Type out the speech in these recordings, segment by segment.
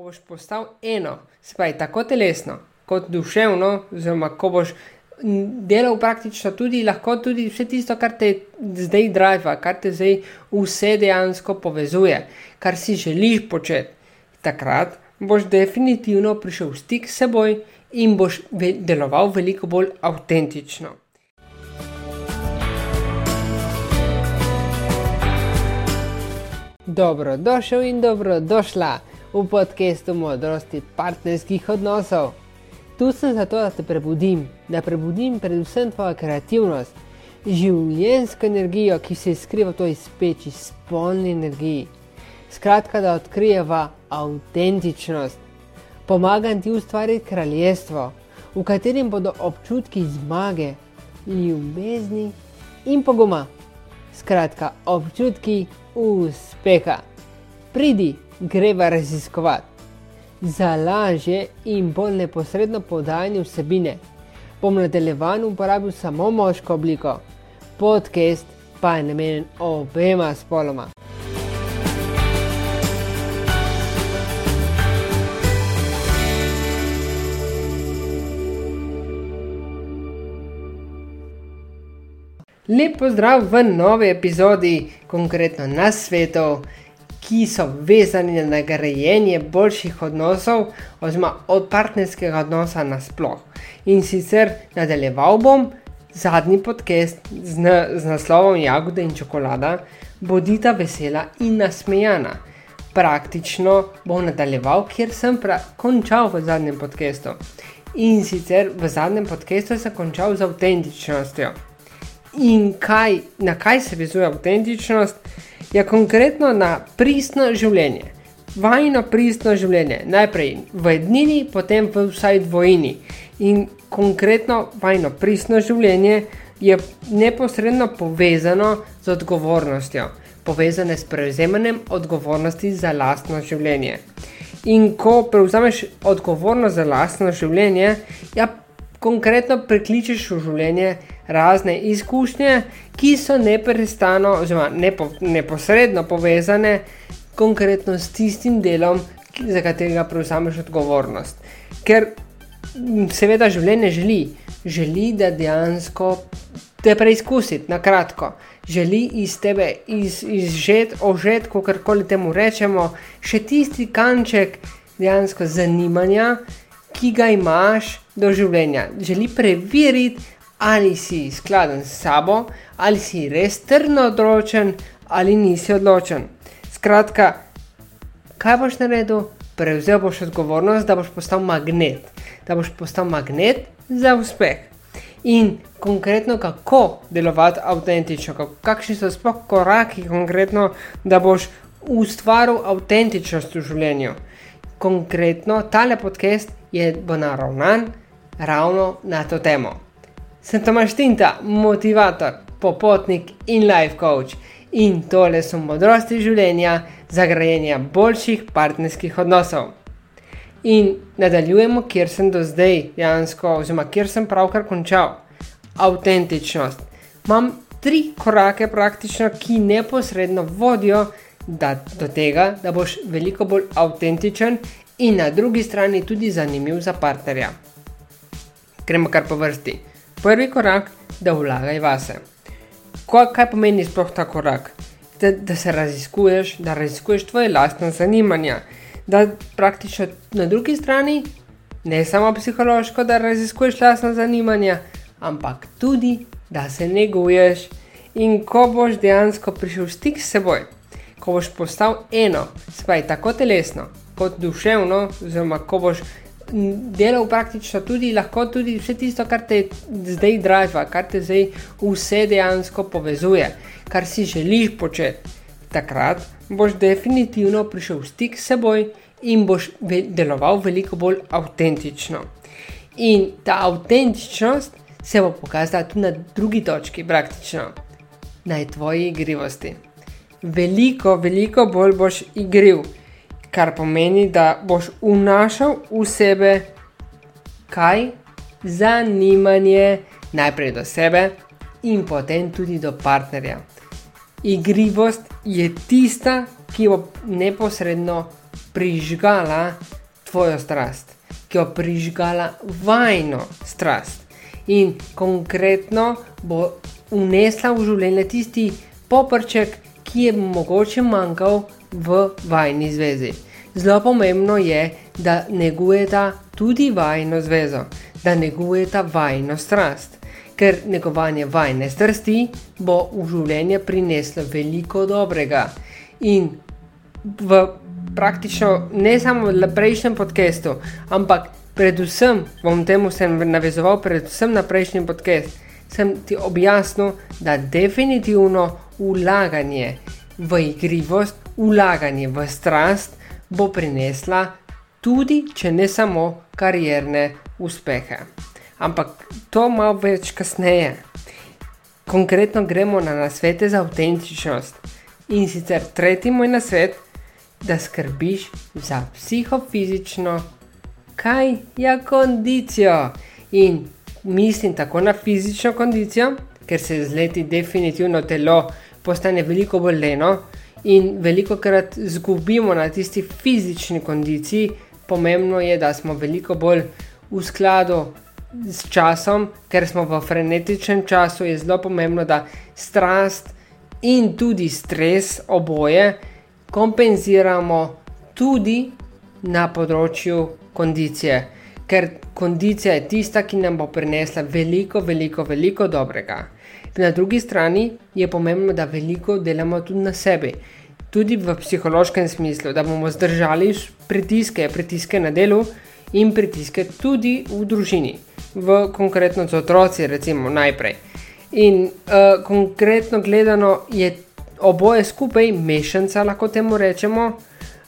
ko boš postal eno, spaj tako telesno kot duševno, oziroma ko boš delal praktično tudi tudi vse tisto, kar te zdaj drive, kar te zdaj vse dejansko povezuje, kar si želiš početi, takrat boš definitivno prišel v stik s seboj in boš deloval veliko bolj avtentično. Dobrodošel in dobrodošla v podkastu modrosti partnerskih odnosov. Tu sem zato, da te prebudim, da prebudim predvsem tvojo kreativnost, življensko energijo, ki se skriva v toj speči, spolni energiji. Skratka, da odkrijeva avtentičnost. Pomagam ti ustvariti kraljestvo, v katerem bodo občutki zmage, ljubezni in poguma. Skratka, občutki uspeha. Pridi, greva raziskovati. Za lažje in bolj neposredno podajanje vsebine bom nadaljevan uporabil samo moško obliko, podcast pa je namenjen obema spoloma. Lep pozdrav v novi epizodi, konkretno na svetu, ki so vezani na nagrajenje boljših odnosov, oziroma od partnerskega odnosa nasplošno. In sicer nadaljeval bom zadnji podcast z, z naslovom Jagode in čokolada, bodita vesela in nasmejana. Praktično bom nadaljeval, kjer sem končal v zadnjem podkastu. In sicer v zadnjem podkastu sem končal z avtentičnostjo. In kaj, na kaj se vezuje avtentičnost, je konkretno na pristno življenje. Vajno pristno življenje, najprej v jednini, potem v vsaj dvojini. In konkretno vajno pristno življenje je neposredno povezano z odgovornostjo, povezane s prevzemanjem odgovornosti za lastno življenje. In ko prevzameš odgovornost za lastno življenje, ja, konkretno prekličeš v življenje razne izkušnje, ki so neprestano, oziroma nepo, neposredno povezane konkretno s tistim delom, za katerega prevzameš odgovornost. Ker seveda življenje želi, želi da dejansko te preizkusiti na kratko. Želi iz tebe izžeti, ožeti, kako koli temu rečemo, še tisti kanček dejansko zanimanja, ki ga imaš do življenja. Želi preveriti, ali si skladen s sabo, ali si res trdno odločen, ali nisi odločen. Skratka, kaj boš naredil? Prevzel boš odgovornost, da boš postal magnet, da boš postal magnet za uspeh. In konkretno, kako delovati avtentično, kakšni so sploh koraki, konkretno, da boš ustvaril avtentičnost v življenju. Konkretno, tale podcast je bo naravnan ravno na to temo. Sem Tomaš Tinta, motivator, popotnik in life coach. In tole so modrosti življenja za grajenje boljših partnerskih odnosov. In nadaljujemo, kjer sem do zdaj, dejansko, oziroma kjer sem pravkar končal. Autentičnost. Imam tri korake, praktično, ki neposredno vodijo da, do tega, da boš veliko bolj avtentičen in na drugi strani tudi zanimiv za partnerja. Gremo kar po vrsti. Prvi korak da vlagaj vase. Ko, kaj pomeni sploh ta korak? Da, da se raziskuješ, da raziskuješ tvoje lastne zanimanja, da praktično na drugi strani, ne samo psihološko, da raziskuješ lastne zanimanja, ampak tudi, da se neguješ. In ko boš dejansko prišel v stik s seboj, ko boš postal eno, spaj tako telesno kot duševno, oziroma ko boš delal praktično tudi lahko tudi vse tisto, kar te zdaj drive, kar te zdaj vse dejansko povezuje, kar si želiš početi. Takrat boš definitivno prišel v stik s seboj in boš deloval veliko bolj avtentično. In ta avtentičnost se bo pokazala tudi na drugi točki, praktično na tvoji igrivosti. Veliko, veliko bolj boš igriv kar pomeni, da boš vnašal v sebe kaj zanimanje, najprej do sebe in potem tudi do partnerja. Igrivost je tista, ki bo neposredno prižgala tvojo strast, ki jo prižgala vajno strast. In konkretno bo unesla v življenje tisti poprček, ki je mogoče manjkal v vajni zvezi. Zelo pomembno je, da negujeta tudi vajno zvezo, da negujeta vajno strast, ker negovanje vajne strasti bo v življenje prineslo veliko dobrega. In v praktično ne samo v prejšnjem podkastu, ampak predvsem bom temu se navezoval, predvsem na prejšnji podcast, sem ti objasnil, da definitivno ulaganje v igrivost, ulaganje v strast bo prinesla tudi, če ne samo karierne uspehe. Ampak to malo več kasneje. Konkretno gremo na nasvete za avtentičnost. In sicer tretji moj nasvet da skrbiš za psihofizično, kaj je kondicijo. In mislim tako na fizično kondicijo, ker se z leti definitivno telo postane veliko bolj leno in veliko krat izgubimo na tisti fizični kondiciji. Pomembno je, da smo veliko bolj v skladu s časom, ker smo v frenetičnem času, je zelo pomembno, da strast in tudi stres oboje kompenziramo tudi na področju kondicije, ker kondicija je tista, ki nam bo prinesla veliko, veliko, veliko dobrega. Na drugi strani je pomembno, da veliko delamo tudi na sebi, tudi v psihološkem smislu, da bomo zdržali pritiske, pritiske na delu in pritiske tudi v družini, v konkretno z otroci, recimo najprej. In uh, konkretno gledano je oboje skupaj, mešanica, lahko temu rečemo,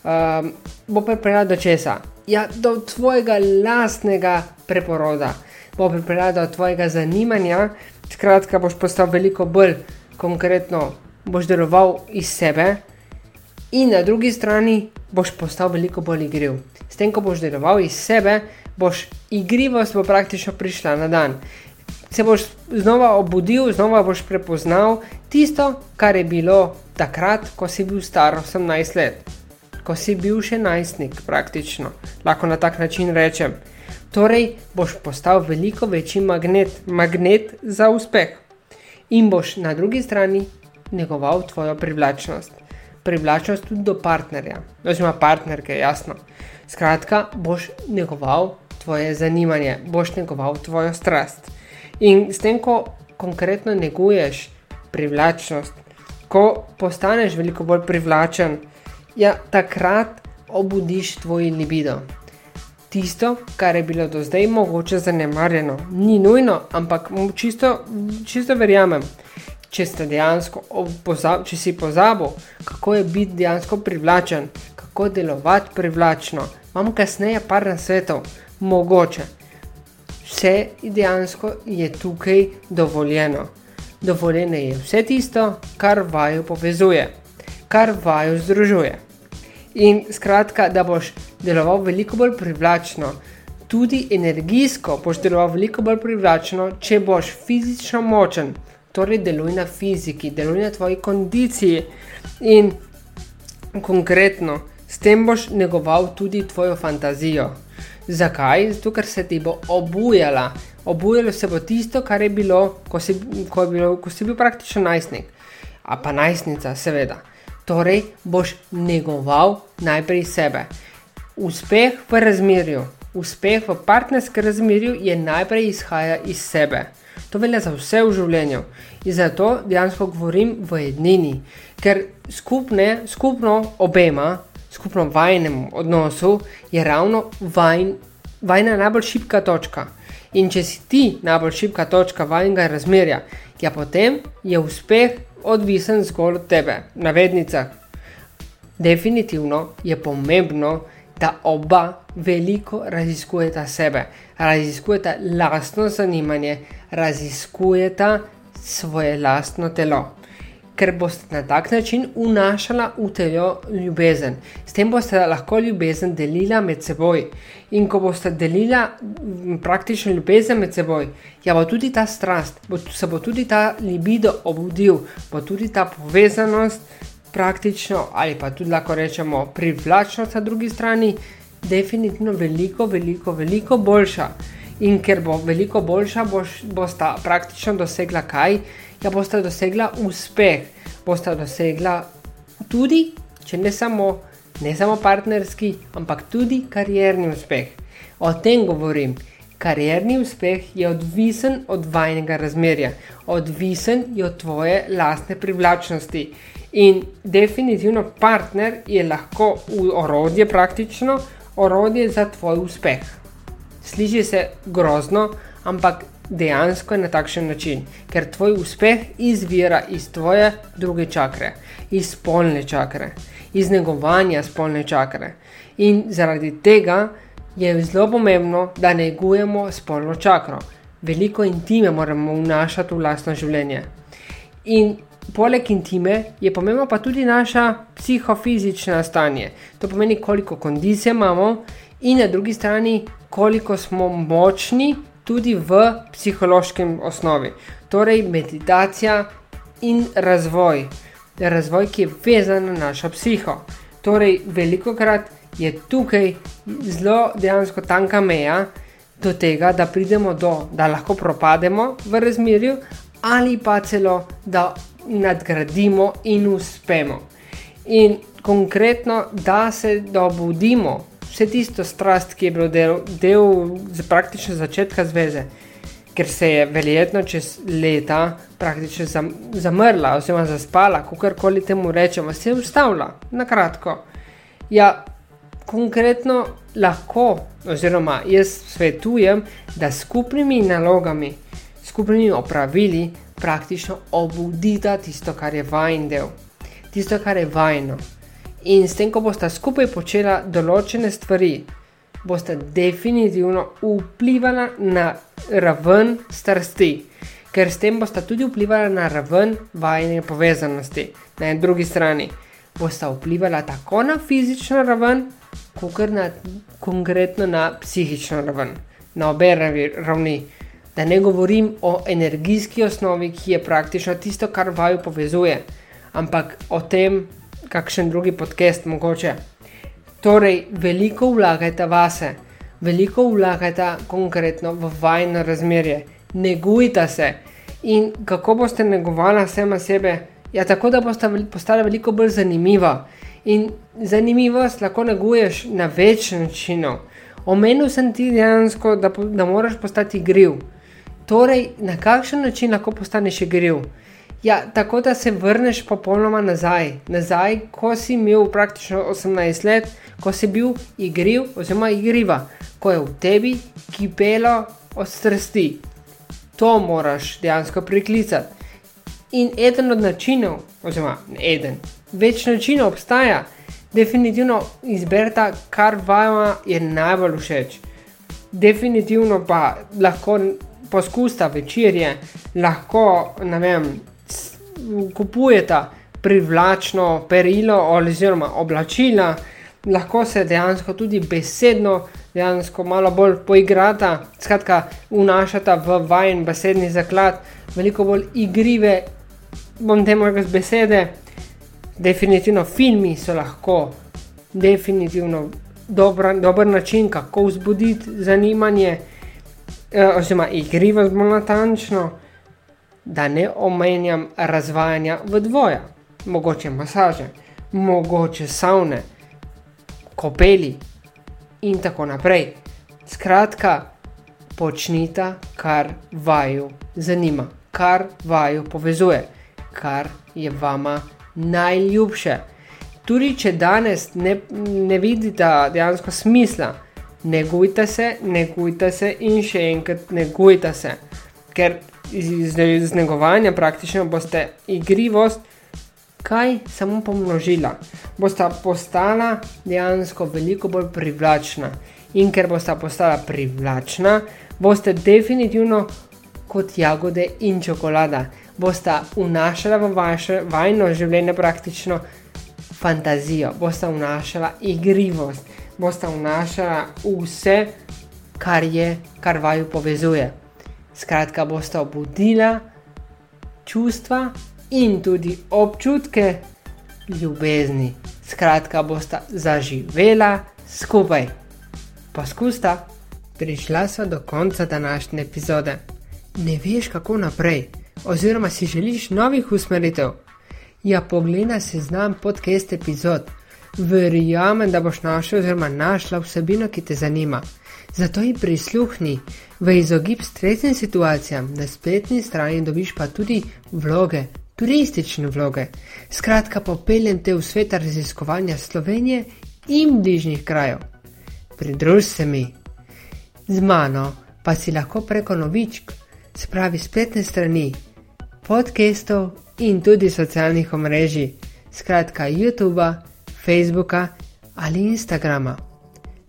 um, bo pripeljala do česa? Ja, do tvojega lastnega preporoda, bo pripeljala do tvojega zanimanja, skratka, boš postal veliko bolj konkretno, boš deloval iz sebe, in na drugi strani boš postal veliko bolj igriv. S tem, ko boš deloval iz sebe, boš igrivost bo praktično prišla na dan. Se boš znova obudil, znova boš prepoznal tisto, kar je bilo takrat, ko si bil star 18 let, ko si bil še najstnik, praktično, lahko na tak način rečem. Torej, boš postal veliko večji magnet, magnet za uspeh in boš na drugi strani negoval tvojo privlačnost. Privlačnost tudi do partnerja, oziroma partnerke, jasno. Skratka, boš negoval tvoje zanimanje, boš negoval tvojo strast. In s tem, ko konkretno neguješ privlačnost, ko postaneš veliko bolj privlačen, ja, takrat obudiš tvoj libido. Tisto, kar je bilo do zdaj mogoče zanemarjeno, ni nujno, ampak čisto, čisto verjamem. Če, dejansko, če si pozabil, kako je biti dejansko privlačen, kako delovati privlačno, imamo kasneje par na svetu, mogoče vse dejansko je tukaj dovoljeno. Dovoljeno je vse tisto, kar vaju povezuje, kar vaju združuje. In skratka, da boš deloval veliko bolj privlačno, tudi energijsko boš deloval veliko bolj privlačno, če boš fizično močen. Torej, deluj na fiziki, deluj na tvoji kondiciji in konkretno, s tem boš negoval tudi tvojo fantazijo. Zakaj? Zato, ker se ti bo obujala. Obujalo se bo tisto, kar je bilo, ko si, ko je bilo, ko si bil praktično najstnik, a pa najstnica, seveda. Torej, boš negoval najprej sebe. Uspeh v razmerju, uspeh v partnerskem razmerju je najprej izhaja iz sebe. To velja za vse v življenju. In zato dejansko govorim v jednini, ker skupne, skupno obema skupno vajnem odnosu, je ravno vajn, vajna najbolj šipka točka. In če si ti najbolj šipka točka vajnega razmerja, ja potem je uspeh odvisen zgolj od tebe, na vednicah. Definitivno je pomembno, da oba veliko raziskujeta sebe, raziskujeta lastno zanimanje, raziskujeta svoje lastno telo ker boste na tak način vnašala v telo ljubezen. S tem boste lahko ljubezen delila med seboj. In ko boste delila praktično ljubezen med seboj, ja, bo tudi ta strast, bo, se bo tudi ta libido obudil, bo tudi ta povezanost praktično, ali pa tudi lahko rečemo privlačnost na drugi strani, definitivno veliko, veliko, veliko boljša. In ker bo veliko boljša, boš, bosta praktično dosegla kaj? Ja, bosta dosegla uspeh, bosta dosegla tudi, če ne samo, ne samo partnerski, ampak tudi karjerni uspeh. O tem govorim. Karjerni uspeh je odvisen od vajnega razmerja, odvisen je od tvoje lastne privlačnosti. In definitivno partner je lahko orodje, praktično orodje za tvoj uspeh. Sliši se grozno, ampak dejansko je na takšen način, ker tvoj uspeh izvira iz tvoje druge čakre, iz spolne čakre, iz negovanja spolne čakre. In zaradi tega je zelo pomembno, da negujemo spolno čakro. Veliko intime moramo vnašati v lastno življenje. In poleg intime je pomembno pa tudi naša psihofizično stanje. To pomeni, koliko kondicije imamo, in na drugi strani, koliko smo močni tudi v psihološkem osnovi. Torej, meditacija in razvoj. Razvoj, ki je vezan na našo psiho. Torej, veliko krat je tukaj zelo dejansko tanka meja do tega, da pridemo do, da lahko propademo v razmerju, ali pa celo da nadgradimo in uspemo. In konkretno, da se dobudimo vse tisto strast, ki je bilo del, del praktično začetka zveze, ker se je verjetno čez leta praktično zam, zamrla, oziroma zaspala, kako koli temu rečemo, se je ustavila, na kratko. Ja, konkretno lahko, oziroma jaz svetujem, da skupnimi nalogami, skupnimi opravili, praktično obudita tisto, kar je vajen del, tisto, kar je vajno. In s tem, ko boste skupaj počela določene stvari, boste definitivno vplivala na raven strasti, ker s tem boste tudi vplivala na raven vajne povezanosti. Na drugi strani boste vplivala tako na fizično raven, kot na konkretno na psihično raven, na obe ravni. Da ne govorim o energijski osnovi, ki je praktično tisto, kar vaju povezuje, ampak o tem, kakšen drugi podcast mogoče. Torej, veliko vlagajte vase, veliko vlagajte konkretno v vajno razmerje, negujte se in kako boste negovali sama sebe, ja, tako da boste postali veliko bolj zanimiva. In zanimivost lahko neguješ na več načinov. Omenil sem ti dejansko, da, da moraš postati griv. Torej, na kakšen način lahko postaneš griv? Ja, tako da se vrneš popolnoma nazaj, nazaj, ko si imel praktično 18 let, ko si bil igriv, oziroma igriva, ko je v tebi kipelo od strasti. To moraš dejansko priklicati. In eden od načinov, oziroma eden, več načinov obstaja, definitivno izberite, kar vam je najbolj všeč. Definitivno pa lahko poskusite večerje, lahko ne vem kupujete privlačno perilo oziroma oblačila, lahko se dejansko tudi besedno, dejansko malo bolj poigrata, skratka, vnašata v vajen besedni zaklad, veliko bolj igrive, bom temu rekel besede. Definitivno filmi so lahko, definitivno dober, dober način, kako vzbuditi zanimanje, eh, oziroma igrivost bolj natančno da ne omenjam razvajanja v dvoje, mogoče masaže, mogoče savne, kopeli in tako naprej. Skratka, počnite, kar vaju zanima, kar vaju povezuje, kar je vama najljubše. Tudi če danes ne, ne vidite dejansko smisla, negujte se, negujte se in še enkrat negujte se. Ker iz, iz negovanja praktično boste igrivost kaj samo pomnožila. Bosta postala dejansko veliko bolj privlačna. In ker bosta postala privlačna, boste definitivno kot jagode in čokolada. Bosta vnašala v vaše vajno življenje praktično fantazijo, bosta vnašala igrivost, bosta vnašala vse, kar je, kar vaju povezuje. Skratka, boste obudila čustva in tudi občutke, ljubezni. Skratka, bosta zaživela skupaj. Poskusta, prišla so do konca današnje epizode. Ne veš, kako naprej, oziroma si želiš novih usmeritev. Ja, pogleda se znam podcast epizod. Verjamem, da boš našel oziroma našla vsebino, ki te zanima. Zato ji prisluhni, v izogib stresnim situacijam, na spletni strani dobiš pa tudi vloge, turistične vloge. Skratka, popeljem te v svet raziskovanja Slovenije in bližnjih krajev. Pridruž se mi. Z mano pa si lahko preko novičk, spravi spletne strani, podcastov in tudi socialnih omrežij, skratka YouTube, Facebooka ali Instagrama.